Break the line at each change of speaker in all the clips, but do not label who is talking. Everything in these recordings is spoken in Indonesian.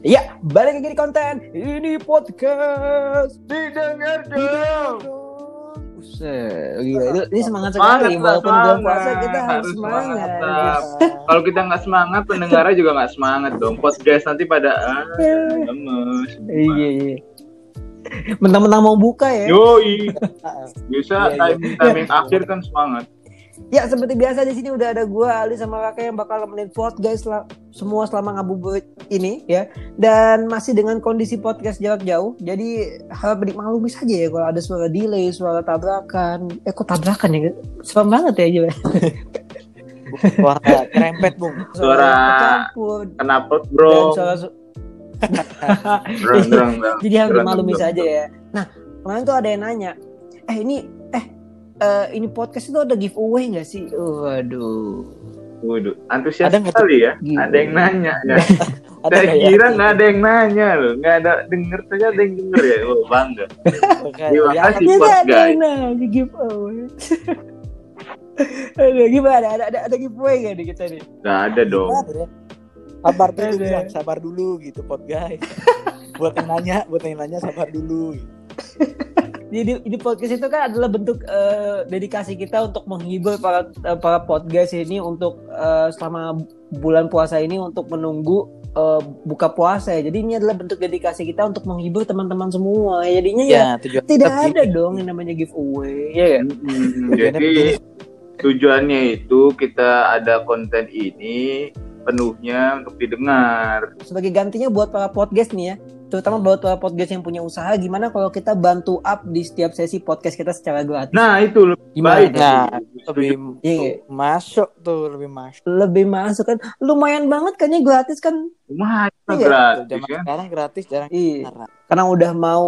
Ya, balik lagi di konten. Ini podcast.
Didengar dong.
Buset, gila. Ini, semangat
Semangat
sekali.
lah,
Walaupun belum
semangat.
puasa kita harus
Harus
semangat.
semangat. Kalau kita nggak semangat, pendengarnya juga nggak semangat dong. Podcast nanti pada ah, lemes.
Iya, iya. Mentang-mentang mau buka ya.
Yoi. Bisa
Iya, iya.
timing timing akhir kan semangat.
Ya, seperti biasa di sini udah ada gua Ali sama Raka yang bakal nemenin podcast lah semua selama ngabuburit ini ya. Dan masih dengan kondisi podcast jarak jauh. Jadi harap dimaklumi saja ya kalau ada suara delay, suara tabrakan. Eh kok tabrakan ya? Serem banget ya juga.
Suara kerempet, Bung.
Suara
kecampur.
Kenapa
Dan
bro?
suara su-
Drang, drang, drang.
Jadi harus dimaklumi saja ya. Nah, kemarin tuh ada yang nanya, eh ini eh eh, ini podcast itu ada giveaway nggak sih? Waduh.
Waduh, antusias
Ada
sekali ya.
Gila.
Ada yang nanya ya.
Ada
Saya
nggak ya?
kira nggak ada yang nanya loh, nggak ada denger saja ada yang denger ya. Oh, bangga. Terima
ya,
kasih.
Ada
guys.
yang nanya giveaway. Aduh, gimana? Ada, ada, ada giveaway nggak nih kita nih?
Nggak ada dong.
ada ya. Sabar dulu,
Ada.
bilang, sabar dulu gitu, pot guys. buat yang nanya, buat yang nanya sabar dulu. gitu.
Jadi ini podcast itu kan adalah bentuk eh, dedikasi kita untuk menghibur para eh, para podcast ini untuk eh, selama bulan puasa ini untuk menunggu eh, buka puasa ya. Jadi ini adalah bentuk dedikasi kita untuk menghibur teman-teman semua. Jadinya ya,
Ya,
tidak
tetap
ada dong yang namanya giveaway. Ya kan?
Mm,
Tujuannya
Jadi tujuannya itu kita ada konten ini penuhnya untuk didengar.
Sebagai gantinya buat para podcast nih ya, terutama buat para podcast yang punya usaha, gimana kalau kita bantu up di setiap sesi podcast kita secara gratis?
Nah itu lebih
Gimana
baik.
Nah, lebih
Iya.
masuk tuh, lebih masuk.
Lebih masuk kan, lumayan banget kayaknya gratis kan?
Mahal
Iya.
gratis
Zaman
kan.
sekarang gratis jarang
Iya.
jarang.
karena udah mau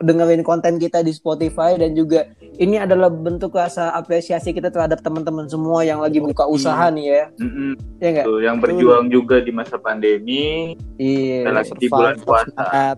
dengerin konten kita di Spotify dan juga ini adalah bentuk rasa apresiasi kita terhadap teman-teman semua yang lagi buka usaha nih ya.
Mm-mm.
Ya enggak?
Yang berjuang juga di masa pandemi.
Iya.
Lagi di bulan puasa.
semangat.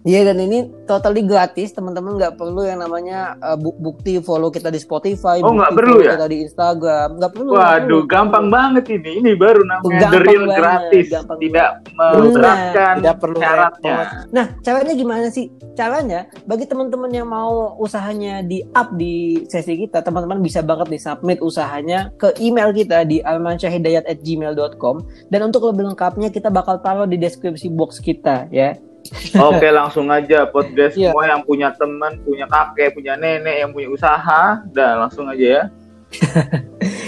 Iya dan ini totally gratis, teman-teman nggak perlu yang namanya uh, bu- bukti follow kita di Spotify,
Oh, nggak perlu
follow
ya?
kita di Instagram, nggak perlu.
Waduh,
perlu.
gampang banget ini. Ini baru namanya
Gampang
the real
banget,
gratis,
gampang
tidak menerapkan
Tidak perlu
syaratnya.
Nah, caranya gimana sih? Caranya bagi teman-teman yang mau usahanya di up di sesi kita, teman-teman bisa banget di submit usahanya ke email kita di almansyahidayat@gmail.com dan untuk lebih lengkapnya kita bakal taruh di deskripsi box kita ya.
Oke, langsung aja podcast
Iya.
semua yang punya teman, punya kakek, punya nenek yang punya usaha, udah langsung aja ya.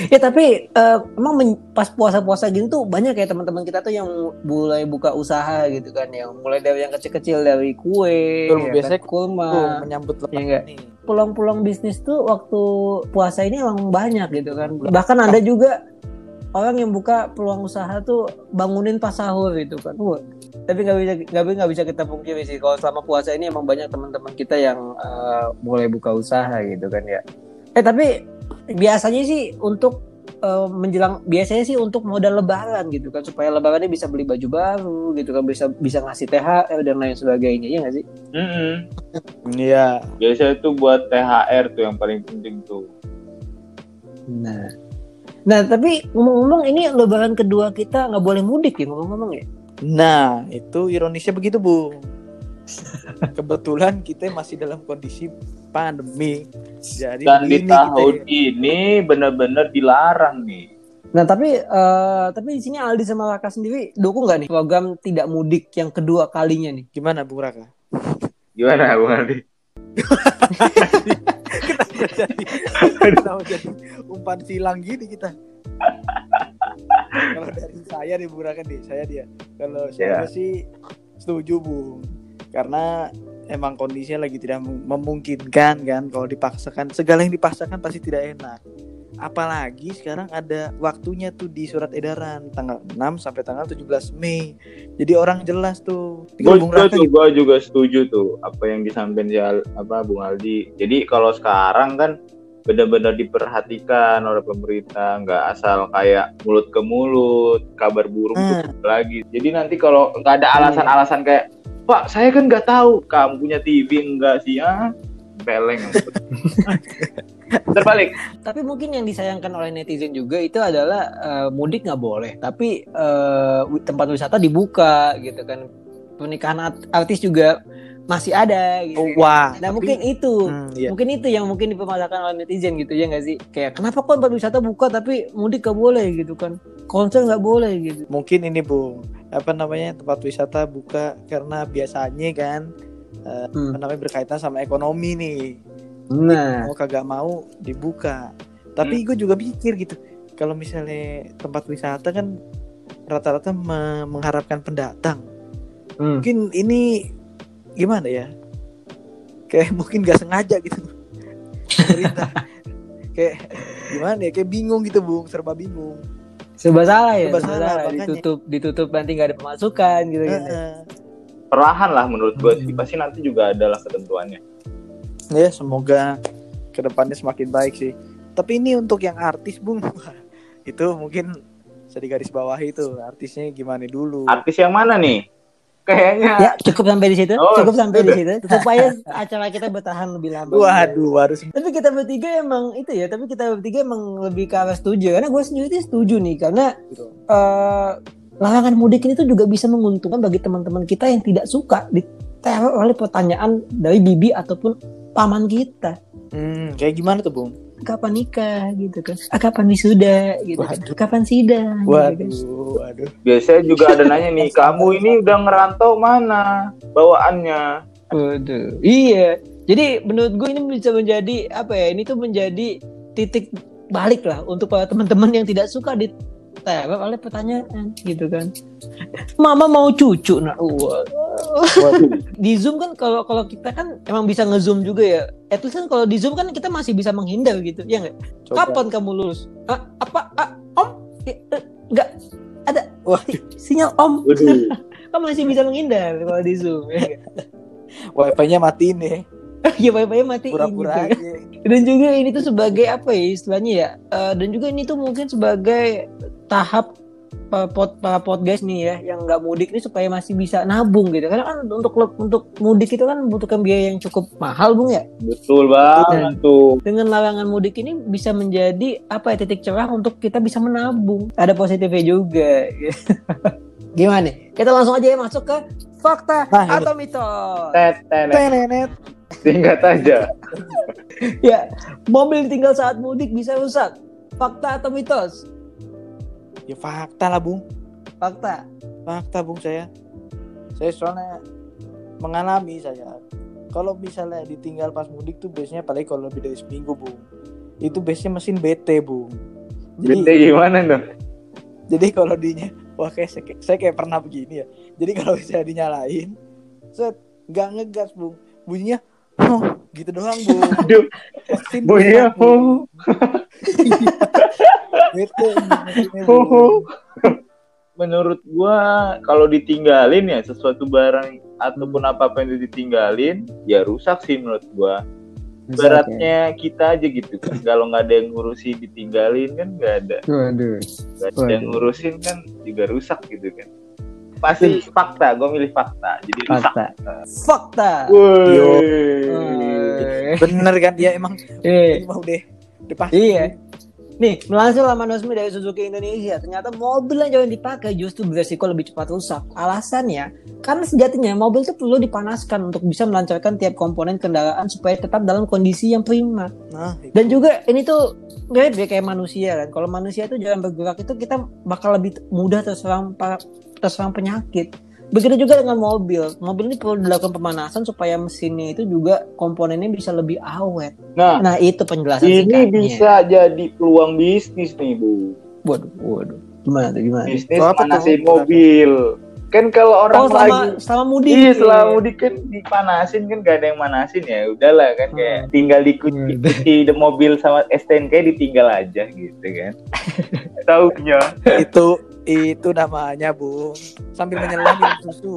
Ya tapi eh, emang men- pas puasa-puasa gini tuh banyak ya teman-teman kita tuh yang mulai buka usaha gitu kan, yang mulai dari yang kecil-kecil dari kue,
Betul,
ya kan,
biasanya
kurma,
Tuh, menyambut
Iya nggak?
lebaran nih.
peluang-peluang bisnis tuh waktu puasa ini emang banyak gitu kan. Bahkan ada juga orang yang buka peluang usaha tuh bangunin pas sahur gitu kan. Wah, Tapi nggak bisa nggak nggak bisa kita pungkiri sih kalau selama puasa ini emang banyak teman-teman kita yang eh, mulai buka usaha gitu kan ya. Eh tapi biasanya sih untuk eh, menjelang biasanya sih untuk modal lebaran gitu kan supaya lebarannya bisa beli baju baru gitu kan bisa bisa ngasih THR dan lain sebagainya ya nggak sih?
Iya.
Biasa itu buat THR tuh yang paling penting tuh.
Nah, nah tapi ngomong-ngomong ini lebaran kedua kita nggak boleh mudik ya ngomong-ngomong ya.
Nah, itu ironisnya begitu, Bu. Kebetulan kita masih dalam kondisi pandemi. Jadi
Dan di tahun
kita.
ini benar-benar dilarang nih.
Nah tapi eh, tapi di sini Aldi sama Raka sendiri dukung nggak nih program tidak mudik yang kedua kalinya nih?
Gimana, Bung Raka?
Gimana Bung Aldi?
jadi kenapa jadi umpan silang gini kita. Kalau dari saya nih Bung Raka nih saya dia. Kalau saya
Ya.
sih setuju Bung karena emang kondisinya lagi tidak mem- memungkinkan kan kalau dipaksakan. Segala yang dipaksakan pasti tidak enak apalagi sekarang ada waktunya tuh di surat edaran tanggal 6 sampai tanggal 17 Mei jadi orang jelas tuh
Gue juga tuh, gue juga setuju tuh apa yang disampaikan si Al- apa Bung Aldi. Jadi kalau sekarang kan benar-benar diperhatikan oleh pemerintah, nggak asal kayak mulut ke mulut, kabar burung tuh
Hmm.
lagi. Jadi nanti kalau nggak ada alasan-alasan kayak Pak, saya kan nggak tahu kamu punya TV enggak sih ah? Peleng. Terbalik.
Tapi mungkin yang disayangkan oleh netizen juga itu adalah eh, mudik nggak boleh, tapi wi- tempat wisata dibuka gitu kan. Pernikahan art- artis juga masih ada gitu.
Oh, wah.
Nah
tapi-
mungkin itu,
Hmm, iya.
mungkin itu yang mungkin dipermasalahkan oleh netizen gitu ya nggak sih? Kayak kenapa kok tempat wisata buka tapi mudik nggak boleh gitu kan? Konser nggak boleh gitu.
Mungkin ini Bung, apa namanya tempat wisata buka karena biasanya kan eh,
Hmm.
namanya berkaitan sama ekonomi nih.
Nah,
Mau kagak mau dibuka. Tapi gue juga pikir gitu. Kalau misalnya tempat wisata kan rata-rata me- mengharapkan pendatang.
hmm.
Mungkin ini gimana ya? Kayak mungkin gak sengaja gitu. Kayak gimana ya? Kayak bingung gitu, Bung. Serba bingung.
serba salah ya,
Serba
serba
salah,
salah.
makanya.
Ditutup, ditutup nanti nggak ada pemasukan gitu kan.
Heeh.
Perlahan lah menurut gue sih.
Hmm.
Pasti nanti juga adalah ketentuannya.
Ya, semoga ke depannya semakin baik sih. Tapi ini untuk yang artis, Bung. Itu mungkin bisa digaris bawahi itu artisnya gimana dulu.
Artis yang mana nih? Kayaknya
Ya cukup sampai di situ,
Oh,
cukup sampai di situ supaya acara kita bertahan lebih lama.
Waduh, harus
Tapi kita bertiga emang itu ya, tapi kita bertiga emang lebih ke arah setuju karena gue sendiri setuju nih karena eh, larangan mudik ini tuh juga bisa menguntungkan bagi teman-teman kita yang tidak suka diteror oleh pertanyaan dari bibi ataupun paman kita.
Hmm, kayak gimana tuh, Bung?
Kapan nikah gitu kan? Ah, kapan wisuda gitu kan?
Waduh.
Kapan sidang? gitu kan.
Waduh, waduh.
biasanya juga ada nanya nih, kamu ini udah ngerantau mana bawaannya?
Waduh. Iya. Jadi menurut gue ini bisa menjadi apa ya? Ini tuh menjadi titik balik lah untuk para teman-teman yang tidak suka diteror oleh pertanyaan gitu kan. Mama mau cucu nah. wah.
Waduh.
Di Zoom kan kalau kalau kita kan emang bisa nge-zoom juga ya. At least kan kalau di Zoom kan kita masih bisa menghindar gitu. Ya nggak? Kapan kamu lulus? Ah, apa? Ah, om? Eh, eh, nggak ada
Waduh,
sinyal om. Kan masih bisa menghindar kalau di Zoom. Ya
wifi-nya matiin nih.
Ya wifi matiin
Pura-pura
gitu.
aja.
dan juga ini tuh sebagai apa ya istilahnya ya? Eh, dan juga ini tuh mungkin sebagai tahap pod para podcast nih ya yang nggak mudik nih supaya masih bisa nabung gitu. Karena kan untuk untuk mudik itu kan membutuhkan biaya yang cukup mahal bung ya?
Betul banget tuh.
dengan larangan mudik ini bisa menjadi apa ya titik cerah untuk kita bisa menabung. Ada positifnya juga. Gimana kita langsung aja ya masuk ke fakta
Nah,
atau mitos.
Tenet. Singkat aja.
ya mobil ditinggal saat mudik bisa rusak fakta atau mitos
Ya fakta lah, Bung.
fakta
Fakta, Bung saya. Saya soalnya mengalami saya. Kalau misalnya ditinggal pas mudik tuh biasanya apalagi kalau lebih dari seminggu, Bung. Itu biasanya mesin BT, Bung. Jadi,
Gede gimana dong?
jadi kalau dinya wah kayak saya, saya kayak pernah begini ya. Jadi kalau saya dinyalain, set nggak ngegas, Bung. Bunyinya oh, gitu doang, Bung.
Aduh,
Bung. BT mesinnya, Bung.
oh. Menurut gua kalau ditinggalin ya sesuatu barang ataupun apa apa yang ditinggalin ya rusak sih menurut gua. Beratnya kita aja gitu kan. Kalau nggak ada yang ngurusin ditinggalin kan nggak ada.
Waduh.
Nggak ada yang ngurusin kan juga rusak gitu kan. Pasti fakta, gua milih fakta. Jadi rusak.
Fakta. Fakta.
Woi.
Eh,
Bener kan dia emang
eh,
ini mau deh. Udah pasti.
Iya. Nih, melansir laman resmi dari Suzuki Indonesia, ternyata mobil yang jangan dipakai justru beresiko lebih cepat rusak. Alasannya, karena sejatinya mobil itu perlu dipanaskan untuk bisa melancarkan tiap komponen kendaraan supaya tetap dalam kondisi yang prima.
Nah,
Dan juga ini tuh mirip ya kayak manusia kan. Kalau manusia itu jalan bergerak itu kita bakal lebih mudah terserang terserang penyakit. Begitu juga dengan mobil. Mobil ini perlu dilakukan pemanasan supaya mesinnya itu juga komponennya bisa lebih awet.
Nah,
Nah, itu penjelasan
ini
singkatnya.
bisa jadi peluang bisnis nih, Bu.
Waduh, waduh. Gimana tuh gimana?
Bisnis manasin mobil. Kan kalau orang
Oh, selama
lagi
selama mudik.
Iya
ya?
selama mudik kan dipanasin kan gak ada yang manasin ya udahlah kan kayak
Hmm.
tinggal dikunci kunci the mobil sama STNK ditinggal aja gitu kan taunya
itu itu namanya bung sambil menyelam minum susu.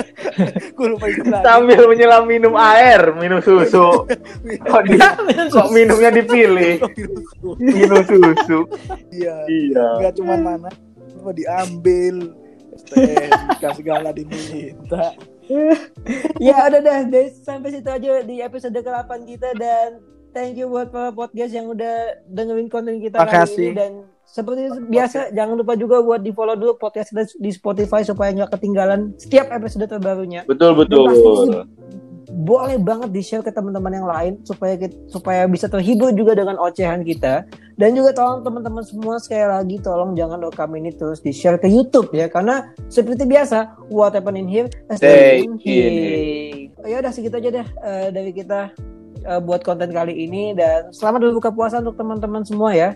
Gue lupa
sambil menyelam minum air minum susu. Kok, di, kok minumnya dipilih?
Minum susu? Iya.
Iya.
Nggak cuma mana cuma diambil. STNK segala diminta.
Ya udah dah guys sampai situ aja di episode ke-8 kita dan thank you buat para podcast yang udah dengerin konten kita kali
Makasih.
ini dan seperti biasa jangan lupa juga buat di follow dulu podcast kita di Spotify supaya nggak ketinggalan setiap episode terbarunya.
Betul betul.
boleh banget di share ke teman-teman yang lain supaya kita, supaya bisa terhibur juga dengan ocehan kita dan juga tolong teman-teman semua sekali lagi tolong jangan rekam ini terus di share ke YouTube ya karena seperti biasa what happen in here
Stay
stay
in
here. Ya udah segitu aja deh eh, dari kita eh, buat konten kali ini dan selamat berbuka puasa untuk teman-teman semua ya.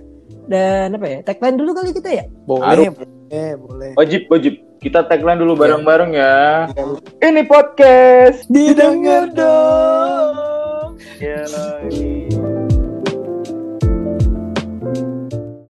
Dan apa ya? Tagline dulu kali kita ya.
Boleh, boleh, boleh.
Wajib wajib. Kita tagline dulu bareng-bareng ya.
Ya,
Ini podcast.
Didengar dong.
Ya,